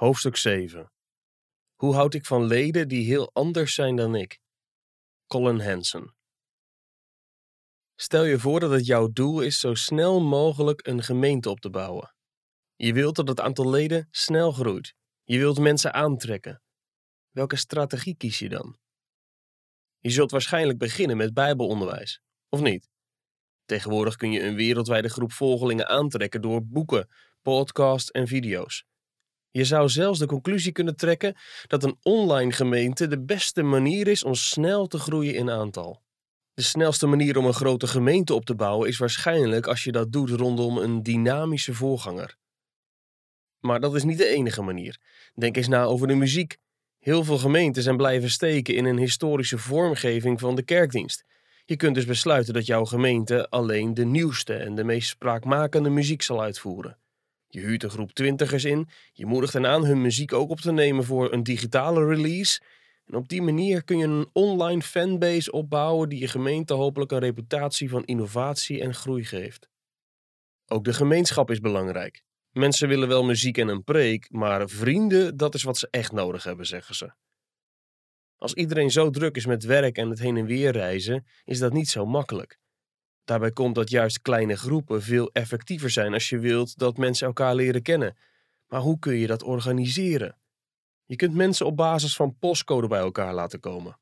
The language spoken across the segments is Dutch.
Hoofdstuk 7 Hoe houd ik van leden die heel anders zijn dan ik? Colin Hansen Stel je voor dat het jouw doel is zo snel mogelijk een gemeente op te bouwen. Je wilt dat het aantal leden snel groeit. Je wilt mensen aantrekken. Welke strategie kies je dan? Je zult waarschijnlijk beginnen met Bijbelonderwijs, of niet? Tegenwoordig kun je een wereldwijde groep volgelingen aantrekken door boeken, podcasts en video's. Je zou zelfs de conclusie kunnen trekken dat een online gemeente de beste manier is om snel te groeien in aantal. De snelste manier om een grote gemeente op te bouwen is waarschijnlijk als je dat doet rondom een dynamische voorganger. Maar dat is niet de enige manier. Denk eens na over de muziek. Heel veel gemeenten zijn blijven steken in een historische vormgeving van de kerkdienst. Je kunt dus besluiten dat jouw gemeente alleen de nieuwste en de meest spraakmakende muziek zal uitvoeren. Je huurt een groep twintigers in, je moedigt hen aan hun muziek ook op te nemen voor een digitale release. En op die manier kun je een online fanbase opbouwen die je gemeente hopelijk een reputatie van innovatie en groei geeft. Ook de gemeenschap is belangrijk. Mensen willen wel muziek en een preek, maar vrienden, dat is wat ze echt nodig hebben, zeggen ze. Als iedereen zo druk is met werk en het heen en weer reizen, is dat niet zo makkelijk. Daarbij komt dat juist kleine groepen veel effectiever zijn als je wilt dat mensen elkaar leren kennen. Maar hoe kun je dat organiseren? Je kunt mensen op basis van postcode bij elkaar laten komen.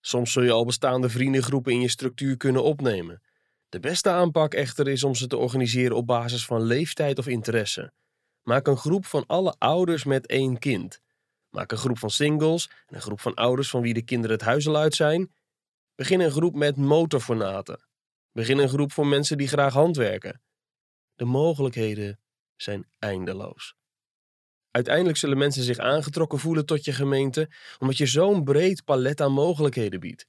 Soms zul je al bestaande vriendengroepen in je structuur kunnen opnemen. De beste aanpak echter is om ze te organiseren op basis van leeftijd of interesse. Maak een groep van alle ouders met één kind. Maak een groep van singles en een groep van ouders van wie de kinderen het huis al uit zijn. Begin een groep met motorfornaten. Begin een groep voor mensen die graag handwerken. De mogelijkheden zijn eindeloos. Uiteindelijk zullen mensen zich aangetrokken voelen tot je gemeente, omdat je zo'n breed palet aan mogelijkheden biedt.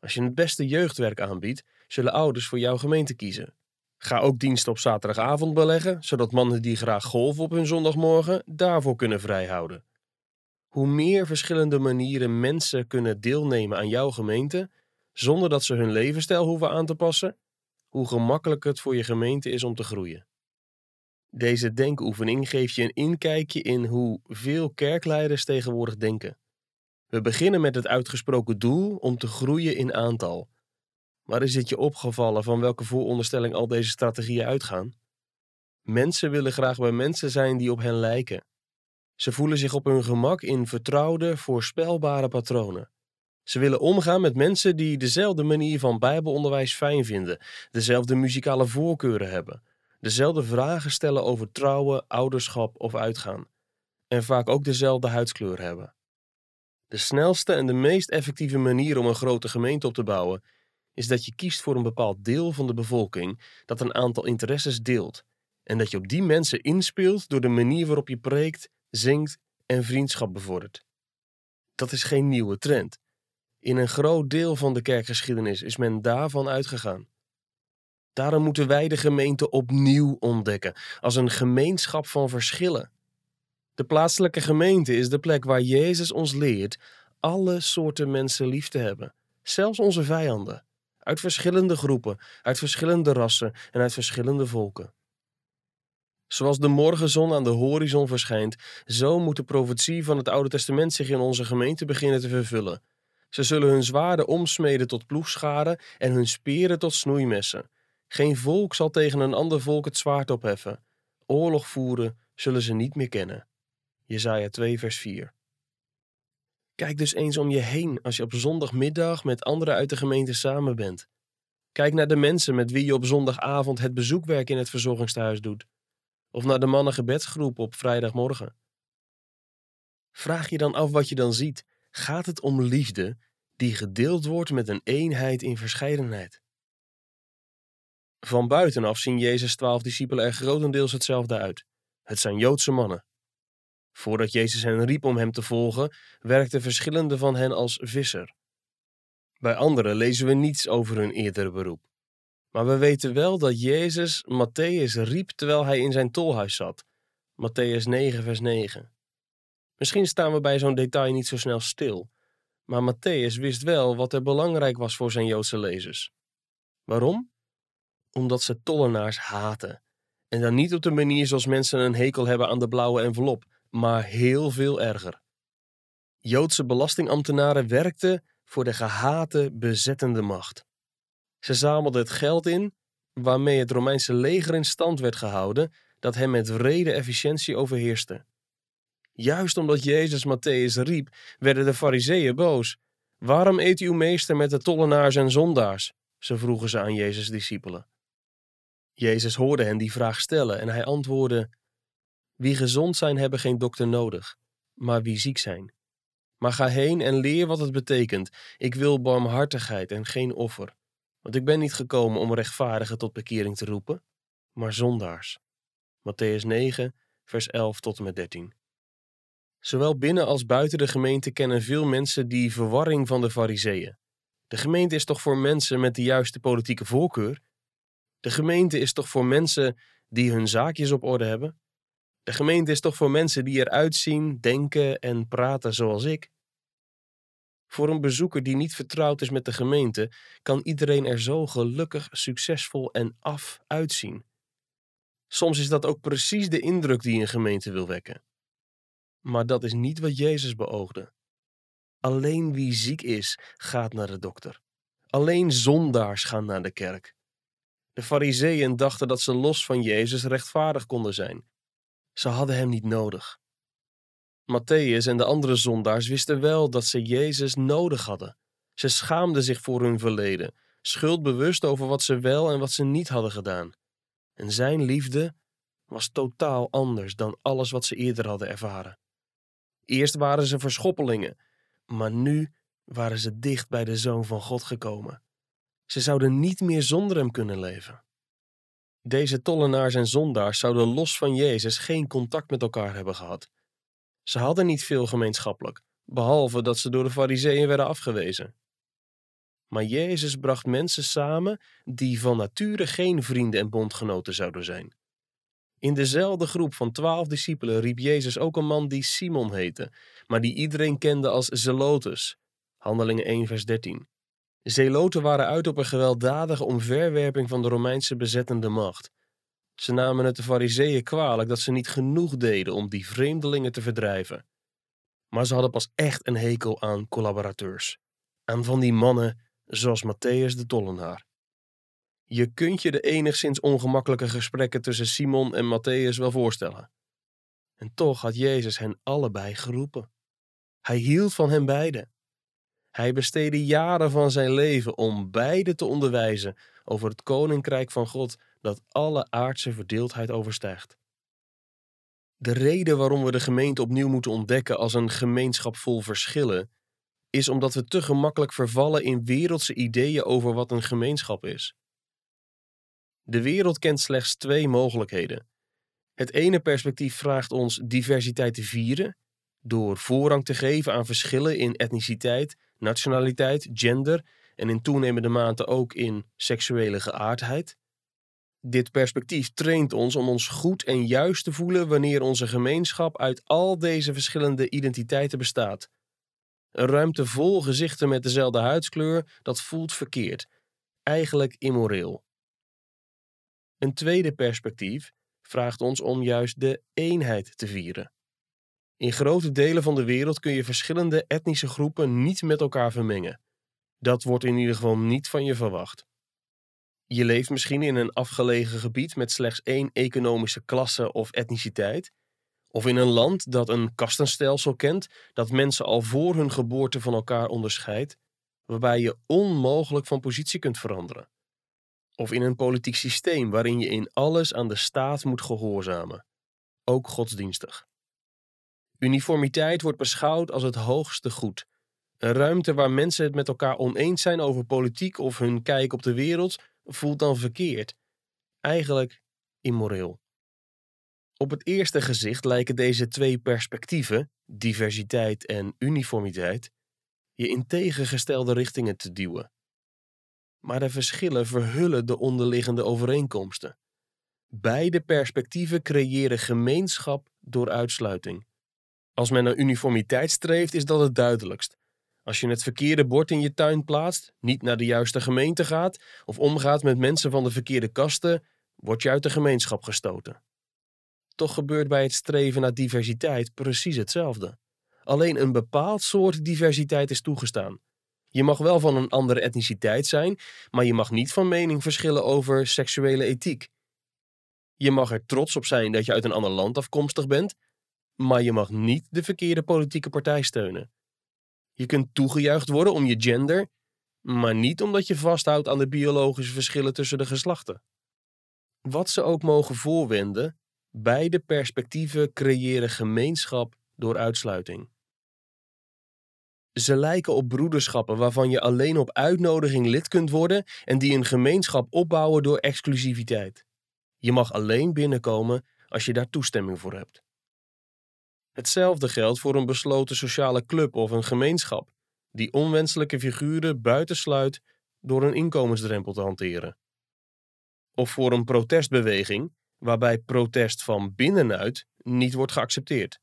Als je het beste jeugdwerk aanbiedt, zullen ouders voor jouw gemeente kiezen. Ga ook diensten op zaterdagavond beleggen, zodat mannen die graag golven op hun zondagmorgen daarvoor kunnen vrijhouden. Hoe meer verschillende manieren mensen kunnen deelnemen aan jouw gemeente, zonder dat ze hun levensstijl hoeven aan te passen, hoe gemakkelijker het voor je gemeente is om te groeien. Deze denkoefening geeft je een inkijkje in hoe veel kerkleiders tegenwoordig denken. We beginnen met het uitgesproken doel om te groeien in aantal. Maar is het je opgevallen van welke vooronderstelling al deze strategieën uitgaan? Mensen willen graag bij mensen zijn die op hen lijken. Ze voelen zich op hun gemak in vertrouwde, voorspelbare patronen. Ze willen omgaan met mensen die dezelfde manier van Bijbelonderwijs fijn vinden, dezelfde muzikale voorkeuren hebben, dezelfde vragen stellen over trouwen, ouderschap of uitgaan, en vaak ook dezelfde huidskleur hebben. De snelste en de meest effectieve manier om een grote gemeente op te bouwen is dat je kiest voor een bepaald deel van de bevolking dat een aantal interesses deelt, en dat je op die mensen inspeelt door de manier waarop je preekt, zingt en vriendschap bevordert. Dat is geen nieuwe trend. In een groot deel van de kerkgeschiedenis is men daarvan uitgegaan. Daarom moeten wij de gemeente opnieuw ontdekken, als een gemeenschap van verschillen. De plaatselijke gemeente is de plek waar Jezus ons leert alle soorten mensen lief te hebben, zelfs onze vijanden, uit verschillende groepen, uit verschillende rassen en uit verschillende volken. Zoals de morgenzon aan de horizon verschijnt, zo moet de profetie van het Oude Testament zich in onze gemeente beginnen te vervullen. Ze zullen hun zwaarden omsmeden tot ploegscharen en hun speren tot snoeimessen. Geen volk zal tegen een ander volk het zwaard opheffen. Oorlog voeren zullen ze niet meer kennen. Jesaja 2 vers 4 Kijk dus eens om je heen als je op zondagmiddag met anderen uit de gemeente samen bent. Kijk naar de mensen met wie je op zondagavond het bezoekwerk in het verzorgingstehuis doet. Of naar de mannengebedsgroep op vrijdagmorgen. Vraag je dan af wat je dan ziet. Gaat het om liefde die gedeeld wordt met een eenheid in verscheidenheid? Van buitenaf zien Jezus' twaalf discipelen er grotendeels hetzelfde uit. Het zijn Joodse mannen. Voordat Jezus hen riep om hem te volgen, werkten verschillende van hen als visser. Bij anderen lezen we niets over hun eerdere beroep. Maar we weten wel dat Jezus Matthäus riep terwijl hij in zijn tolhuis zat. Matthäus 9, vers 9. Misschien staan we bij zo'n detail niet zo snel stil, maar Matthäus wist wel wat er belangrijk was voor zijn Joodse lezers. Waarom? Omdat ze tollenaars haten. En dan niet op de manier zoals mensen een hekel hebben aan de blauwe envelop, maar heel veel erger. Joodse belastingambtenaren werkten voor de gehate bezettende macht. Ze zamelden het geld in waarmee het Romeinse leger in stand werd gehouden dat hem met wrede efficiëntie overheerste. Juist omdat Jezus Matthäus riep, werden de fariseeën boos. Waarom eet uw meester met de tollenaars en zondaars? Ze vroegen ze aan Jezus' discipelen. Jezus hoorde hen die vraag stellen en hij antwoordde: Wie gezond zijn, hebben geen dokter nodig, maar wie ziek zijn. Maar ga heen en leer wat het betekent. Ik wil barmhartigheid en geen offer. Want ik ben niet gekomen om rechtvaardigen tot bekering te roepen, maar zondaars. Matthäus 9, vers 11 tot en met 13. Zowel binnen als buiten de gemeente kennen veel mensen die verwarring van de fariseeën. De gemeente is toch voor mensen met de juiste politieke voorkeur? De gemeente is toch voor mensen die hun zaakjes op orde hebben? De gemeente is toch voor mensen die eruit zien, denken en praten zoals ik? Voor een bezoeker die niet vertrouwd is met de gemeente, kan iedereen er zo gelukkig, succesvol en af uitzien. Soms is dat ook precies de indruk die een gemeente wil wekken. Maar dat is niet wat Jezus beoogde. Alleen wie ziek is, gaat naar de dokter. Alleen zondaars gaan naar de kerk. De Fariseeën dachten dat ze los van Jezus rechtvaardig konden zijn. Ze hadden hem niet nodig. Matthäus en de andere zondaars wisten wel dat ze Jezus nodig hadden. Ze schaamden zich voor hun verleden, schuldbewust over wat ze wel en wat ze niet hadden gedaan. En zijn liefde was totaal anders dan alles wat ze eerder hadden ervaren. Eerst waren ze verschoppelingen, maar nu waren ze dicht bij de Zoon van God gekomen. Ze zouden niet meer zonder hem kunnen leven. Deze tollenaars en zondaars zouden los van Jezus geen contact met elkaar hebben gehad. Ze hadden niet veel gemeenschappelijk, behalve dat ze door de Fariseeën werden afgewezen. Maar Jezus bracht mensen samen die van nature geen vrienden en bondgenoten zouden zijn. In dezelfde groep van twaalf discipelen riep Jezus ook een man die Simon heette, maar die iedereen kende als Zelotus. Handelingen 1 vers 13. Zeloten waren uit op een gewelddadige omverwerping van de Romeinse bezettende macht. Ze namen het de fariseeën kwalijk dat ze niet genoeg deden om die vreemdelingen te verdrijven. Maar ze hadden pas echt een hekel aan collaborateurs. Aan van die mannen zoals Matthäus de tollenaar. Je kunt je de enigszins ongemakkelijke gesprekken tussen Simon en Matthäus wel voorstellen. En toch had Jezus hen allebei geroepen. Hij hield van hen beiden. Hij besteedde jaren van zijn leven om beide te onderwijzen over het koninkrijk van God dat alle aardse verdeeldheid overstijgt. De reden waarom we de gemeente opnieuw moeten ontdekken als een gemeenschap vol verschillen, is omdat we te gemakkelijk vervallen in wereldse ideeën over wat een gemeenschap is. De wereld kent slechts twee mogelijkheden. Het ene perspectief vraagt ons diversiteit te vieren, door voorrang te geven aan verschillen in etniciteit, nationaliteit, gender en in toenemende mate ook in seksuele geaardheid. Dit perspectief traint ons om ons goed en juist te voelen wanneer onze gemeenschap uit al deze verschillende identiteiten bestaat. Een ruimte vol gezichten met dezelfde huidskleur, dat voelt verkeerd, eigenlijk immoreel. Een tweede perspectief vraagt ons om juist de eenheid te vieren. In grote delen van de wereld kun je verschillende etnische groepen niet met elkaar vermengen. Dat wordt in ieder geval niet van je verwacht. Je leeft misschien in een afgelegen gebied met slechts één economische klasse of etniciteit, of in een land dat een kastenstelsel kent dat mensen al voor hun geboorte van elkaar onderscheidt, waarbij je onmogelijk van positie kunt veranderen. Of in een politiek systeem waarin je in alles aan de staat moet gehoorzamen, ook godsdienstig. Uniformiteit wordt beschouwd als het hoogste goed. Een ruimte waar mensen het met elkaar oneens zijn over politiek of hun kijk op de wereld, voelt dan verkeerd. Eigenlijk immoreel. Op het eerste gezicht lijken deze twee perspectieven, diversiteit en uniformiteit, je in tegengestelde richtingen te duwen. Maar de verschillen verhullen de onderliggende overeenkomsten. Beide perspectieven creëren gemeenschap door uitsluiting. Als men naar uniformiteit streeft, is dat het duidelijkst. Als je het verkeerde bord in je tuin plaatst, niet naar de juiste gemeente gaat of omgaat met mensen van de verkeerde kasten, word je uit de gemeenschap gestoten. Toch gebeurt bij het streven naar diversiteit precies hetzelfde. Alleen een bepaald soort diversiteit is toegestaan. Je mag wel van een andere etniciteit zijn, maar je mag niet van mening verschillen over seksuele ethiek. Je mag er trots op zijn dat je uit een ander land afkomstig bent, maar je mag niet de verkeerde politieke partij steunen. Je kunt toegejuicht worden om je gender, maar niet omdat je vasthoudt aan de biologische verschillen tussen de geslachten. Wat ze ook mogen voorwenden, beide perspectieven creëren gemeenschap door uitsluiting. Ze lijken op broederschappen waarvan je alleen op uitnodiging lid kunt worden en die een gemeenschap opbouwen door exclusiviteit. Je mag alleen binnenkomen als je daar toestemming voor hebt. Hetzelfde geldt voor een besloten sociale club of een gemeenschap, die onwenselijke figuren buitensluit door een inkomensdrempel te hanteren. Of voor een protestbeweging, waarbij protest van binnenuit niet wordt geaccepteerd.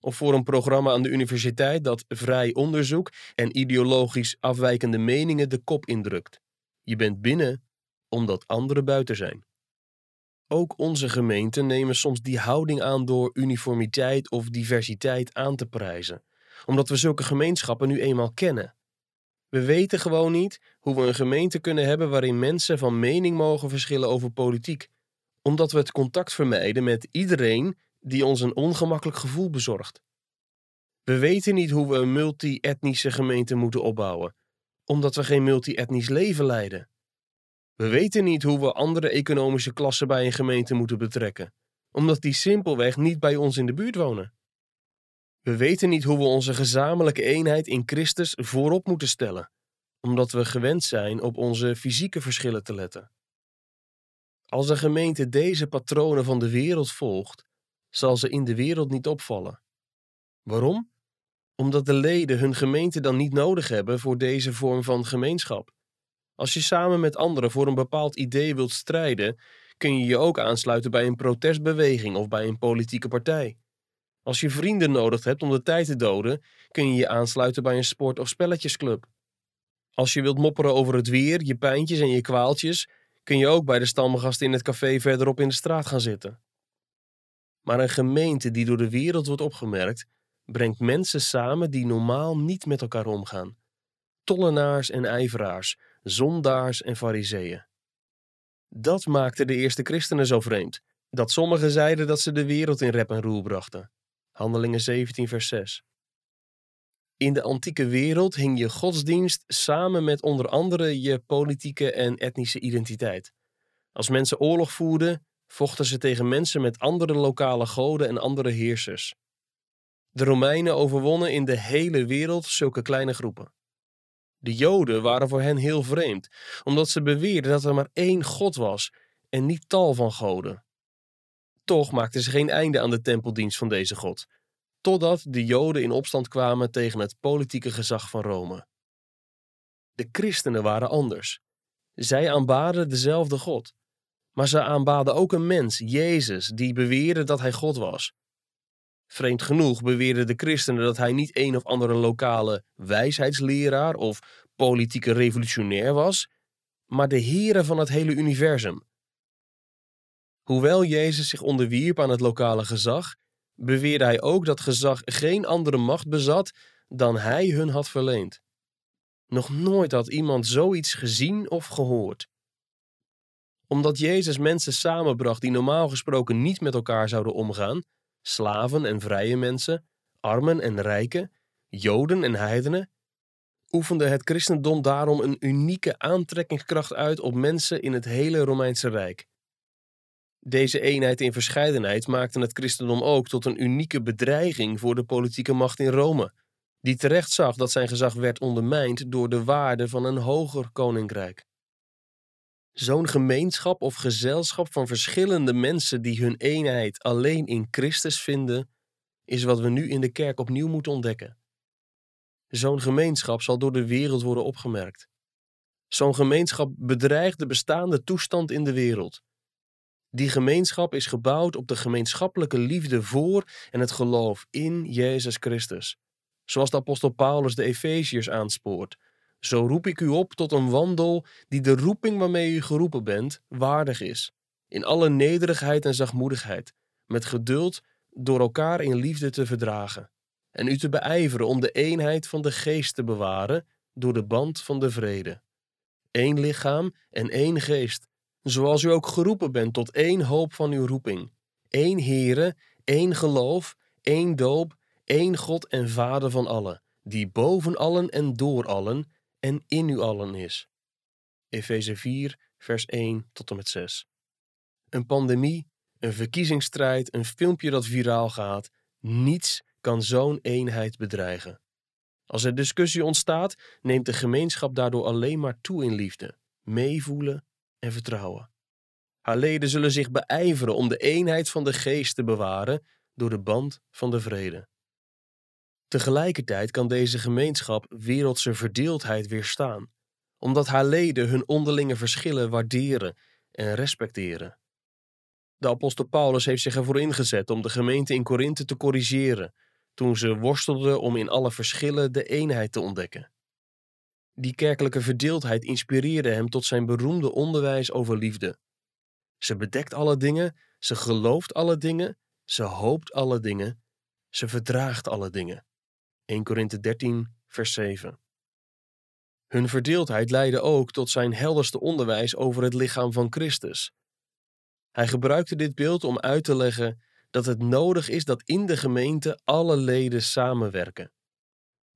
Of voor een programma aan de universiteit dat vrij onderzoek en ideologisch afwijkende meningen de kop indrukt. Je bent binnen omdat anderen buiten zijn. Ook onze gemeenten nemen soms die houding aan door uniformiteit of diversiteit aan te prijzen, omdat we zulke gemeenschappen nu eenmaal kennen. We weten gewoon niet hoe we een gemeente kunnen hebben waarin mensen van mening mogen verschillen over politiek, omdat we het contact vermijden met iedereen die ons een ongemakkelijk gevoel bezorgt. We weten niet hoe we een multi-etnische gemeente moeten opbouwen, omdat we geen multi-etnisch leven leiden. We weten niet hoe we andere economische klassen bij een gemeente moeten betrekken, omdat die simpelweg niet bij ons in de buurt wonen. We weten niet hoe we onze gezamenlijke eenheid in Christus voorop moeten stellen, omdat we gewend zijn op onze fysieke verschillen te letten. Als een gemeente deze patronen van de wereld volgt, zal ze in de wereld niet opvallen. Waarom? Omdat de leden hun gemeente dan niet nodig hebben voor deze vorm van gemeenschap. Als je samen met anderen voor een bepaald idee wilt strijden, kun je je ook aansluiten bij een protestbeweging of bij een politieke partij. Als je vrienden nodig hebt om de tijd te doden, kun je je aansluiten bij een sport- of spelletjesclub. Als je wilt mopperen over het weer, je pijntjes en je kwaaltjes, kun je ook bij de stamgasten in het café verderop in de straat gaan zitten. Maar een gemeente die door de wereld wordt opgemerkt, brengt mensen samen die normaal niet met elkaar omgaan. Tollenaars en ijveraars, zondaars en fariseeën. Dat maakte de eerste christenen zo vreemd, dat sommigen zeiden dat ze de wereld in rep en roer brachten. Handelingen 17 vers 6. In de antieke wereld hing je godsdienst samen met onder andere je politieke en etnische identiteit. Als mensen oorlog voerden, vochten ze tegen mensen met andere lokale goden en andere heersers. De Romeinen overwonnen in de hele wereld zulke kleine groepen. De Joden waren voor hen heel vreemd, omdat ze beweerden dat er maar één God was en niet tal van goden. Toch maakten ze geen einde aan de tempeldienst van deze God, totdat de Joden in opstand kwamen tegen het politieke gezag van Rome. De christenen waren anders. Zij aanbaden dezelfde God, maar ze aanbaden ook een mens, Jezus, die beweerde dat hij God was. Vreemd genoeg beweerden de christenen dat hij niet een of andere lokale wijsheidsleraar of politieke revolutionair was, maar de Heere van het hele universum. Hoewel Jezus zich onderwierp aan het lokale gezag, beweerde hij ook dat gezag geen andere macht bezat dan hij hun had verleend. Nog nooit had iemand zoiets gezien of gehoord. Omdat Jezus mensen samenbracht die normaal gesproken niet met elkaar zouden omgaan, slaven en vrije mensen, armen en rijken, joden en heidenen, oefende het christendom daarom een unieke aantrekkingskracht uit op mensen in het hele Romeinse Rijk. Deze eenheid in verscheidenheid maakte het christendom ook tot een unieke bedreiging voor de politieke macht in Rome, die terecht zag dat zijn gezag werd ondermijnd door de waarde van een hoger koninkrijk. Zo'n gemeenschap of gezelschap van verschillende mensen die hun eenheid alleen in Christus vinden, is wat we nu in de kerk opnieuw moeten ontdekken. Zo'n gemeenschap zal door de wereld worden opgemerkt. Zo'n gemeenschap bedreigt de bestaande toestand in de wereld. Die gemeenschap is gebouwd op de gemeenschappelijke liefde voor en het geloof in Jezus Christus. Zoals de apostel Paulus de Efeziërs aanspoort zo roep ik u op tot een wandel die de roeping waarmee u geroepen bent waardig is. in alle nederigheid en zachtmoedigheid, met geduld door elkaar in liefde te verdragen, en u te beijveren om de eenheid van de geest te bewaren door de band van de vrede. Eén lichaam en één geest, zoals u ook geroepen bent tot één hoop van uw roeping, één Heere, één geloof, één doop, één God en Vader van allen, die boven allen en door allen en in u allen is. Efeze 4, vers 1 tot en met 6. Een pandemie, een verkiezingsstrijd, een filmpje dat viraal gaat, niets kan zo'n eenheid bedreigen. Als er discussie ontstaat, neemt de gemeenschap daardoor alleen maar toe in liefde, meevoelen en vertrouwen. Haar leden zullen zich beijveren om de eenheid van de geest te bewaren door de band van de vrede. Tegelijkertijd kan deze gemeenschap wereldse verdeeldheid weerstaan, omdat haar leden hun onderlinge verschillen waarderen en respecteren. De apostel Paulus heeft zich ervoor ingezet om de gemeente in Korinthe te corrigeren, toen ze worstelden om in alle verschillen de eenheid te ontdekken. Die kerkelijke verdeeldheid inspireerde hem tot zijn beroemde onderwijs over liefde. Ze bedekt alle dingen, ze gelooft alle dingen, ze hoopt alle dingen, ze verdraagt alle dingen. 1 Korinthe 13, vers 7. Hun verdeeldheid leidde ook tot zijn helderste onderwijs over het lichaam van Christus. Hij gebruikte dit beeld om uit te leggen dat het nodig is dat in de gemeente alle leden samenwerken.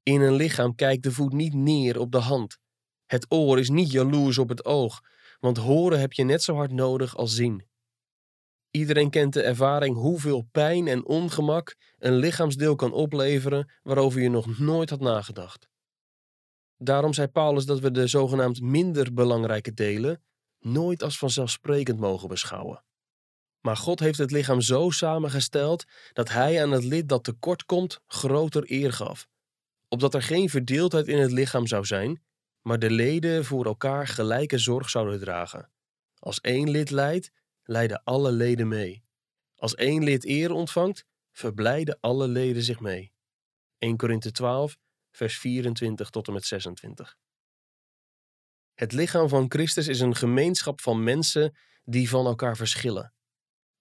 In een lichaam kijkt de voet niet neer op de hand. Het oor is niet jaloers op het oog, want horen heb je net zo hard nodig als zien. Iedereen kent de ervaring hoeveel pijn en ongemak een lichaamsdeel kan opleveren waarover je nog nooit had nagedacht. Daarom zei Paulus dat we de zogenaamd minder belangrijke delen nooit als vanzelfsprekend mogen beschouwen. Maar God heeft het lichaam zo samengesteld dat hij aan het lid dat tekort komt groter eer gaf, opdat er geen verdeeldheid in het lichaam zou zijn, maar de leden voor elkaar gelijke zorg zouden dragen. Als één lid lijdt, lijden alle leden mee. Als één lid eer ontvangt, verblijden alle leden zich mee. 1 Korinthe 12, vers 24 tot en met 26. Het lichaam van Christus is een gemeenschap van mensen die van elkaar verschillen.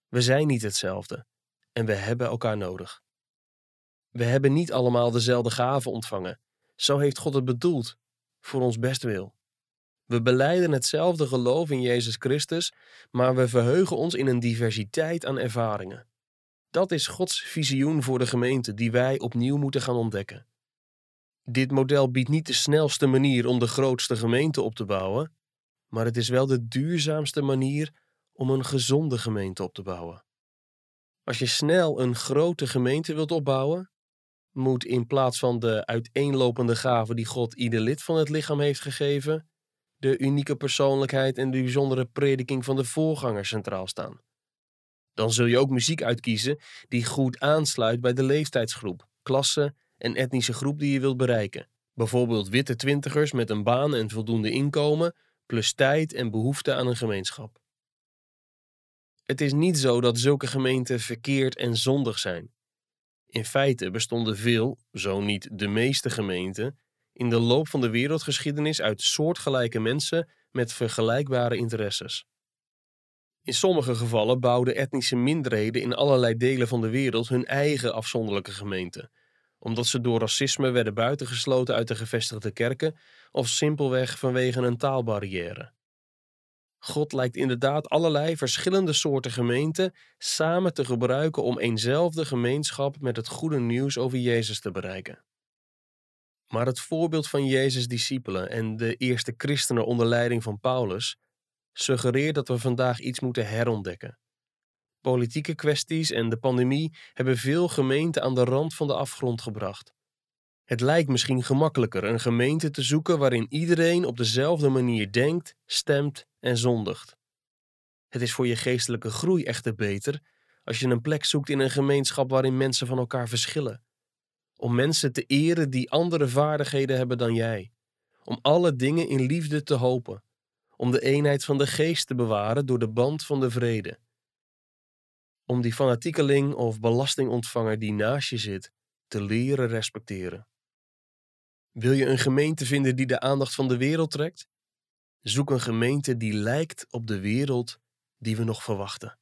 We zijn niet hetzelfde en we hebben elkaar nodig. We hebben niet allemaal dezelfde gaven ontvangen. Zo heeft God het bedoeld, voor ons bestwil. We beleiden hetzelfde geloof in Jezus Christus, maar we verheugen ons in een diversiteit aan ervaringen. Dat is Gods visioen voor de gemeente die wij opnieuw moeten gaan ontdekken. Dit model biedt niet de snelste manier om de grootste gemeente op te bouwen, maar het is wel de duurzaamste manier om een gezonde gemeente op te bouwen. Als je snel een grote gemeente wilt opbouwen, moet in plaats van de uiteenlopende gaven die God ieder lid van het lichaam heeft gegeven, de unieke persoonlijkheid en de bijzondere prediking van de voorganger centraal staan. Dan zul je ook muziek uitkiezen die goed aansluit bij de leeftijdsgroep, klasse en etnische groep die je wilt bereiken. Bijvoorbeeld witte twintigers met een baan en voldoende inkomen, plus tijd en behoefte aan een gemeenschap. Het is niet zo dat zulke gemeenten verkeerd en zondig zijn. In feite bestonden veel, zo niet de meeste gemeenten, in de loop van de wereldgeschiedenis uit soortgelijke mensen met vergelijkbare interesses. In sommige gevallen bouwden etnische minderheden in allerlei delen van de wereld hun eigen afzonderlijke gemeenten, omdat ze door racisme werden buitengesloten uit de gevestigde kerken of simpelweg vanwege een taalbarrière. God lijkt inderdaad allerlei verschillende soorten gemeenten samen te gebruiken om eenzelfde gemeenschap met het goede nieuws over Jezus te bereiken. Maar het voorbeeld van Jezus' discipelen en de eerste christenen onder leiding van Paulus suggereert dat we vandaag iets moeten herontdekken. Politieke kwesties en de pandemie hebben veel gemeenten aan de rand van de afgrond gebracht. Het lijkt misschien gemakkelijker een gemeente te zoeken waarin iedereen op dezelfde manier denkt, stemt en zondigt. Het is voor je geestelijke groei echter beter als je een plek zoekt in een gemeenschap waarin mensen van elkaar verschillen. Om mensen te eren die andere vaardigheden hebben dan jij. Om alle dingen in liefde te hopen. Om de eenheid van de geest te bewaren door de band van de vrede. Om die fanatiekeling of belastingontvanger die naast je zit te leren respecteren. Wil je een gemeente vinden die de aandacht van de wereld trekt? Zoek een gemeente die lijkt op de wereld die we nog verwachten.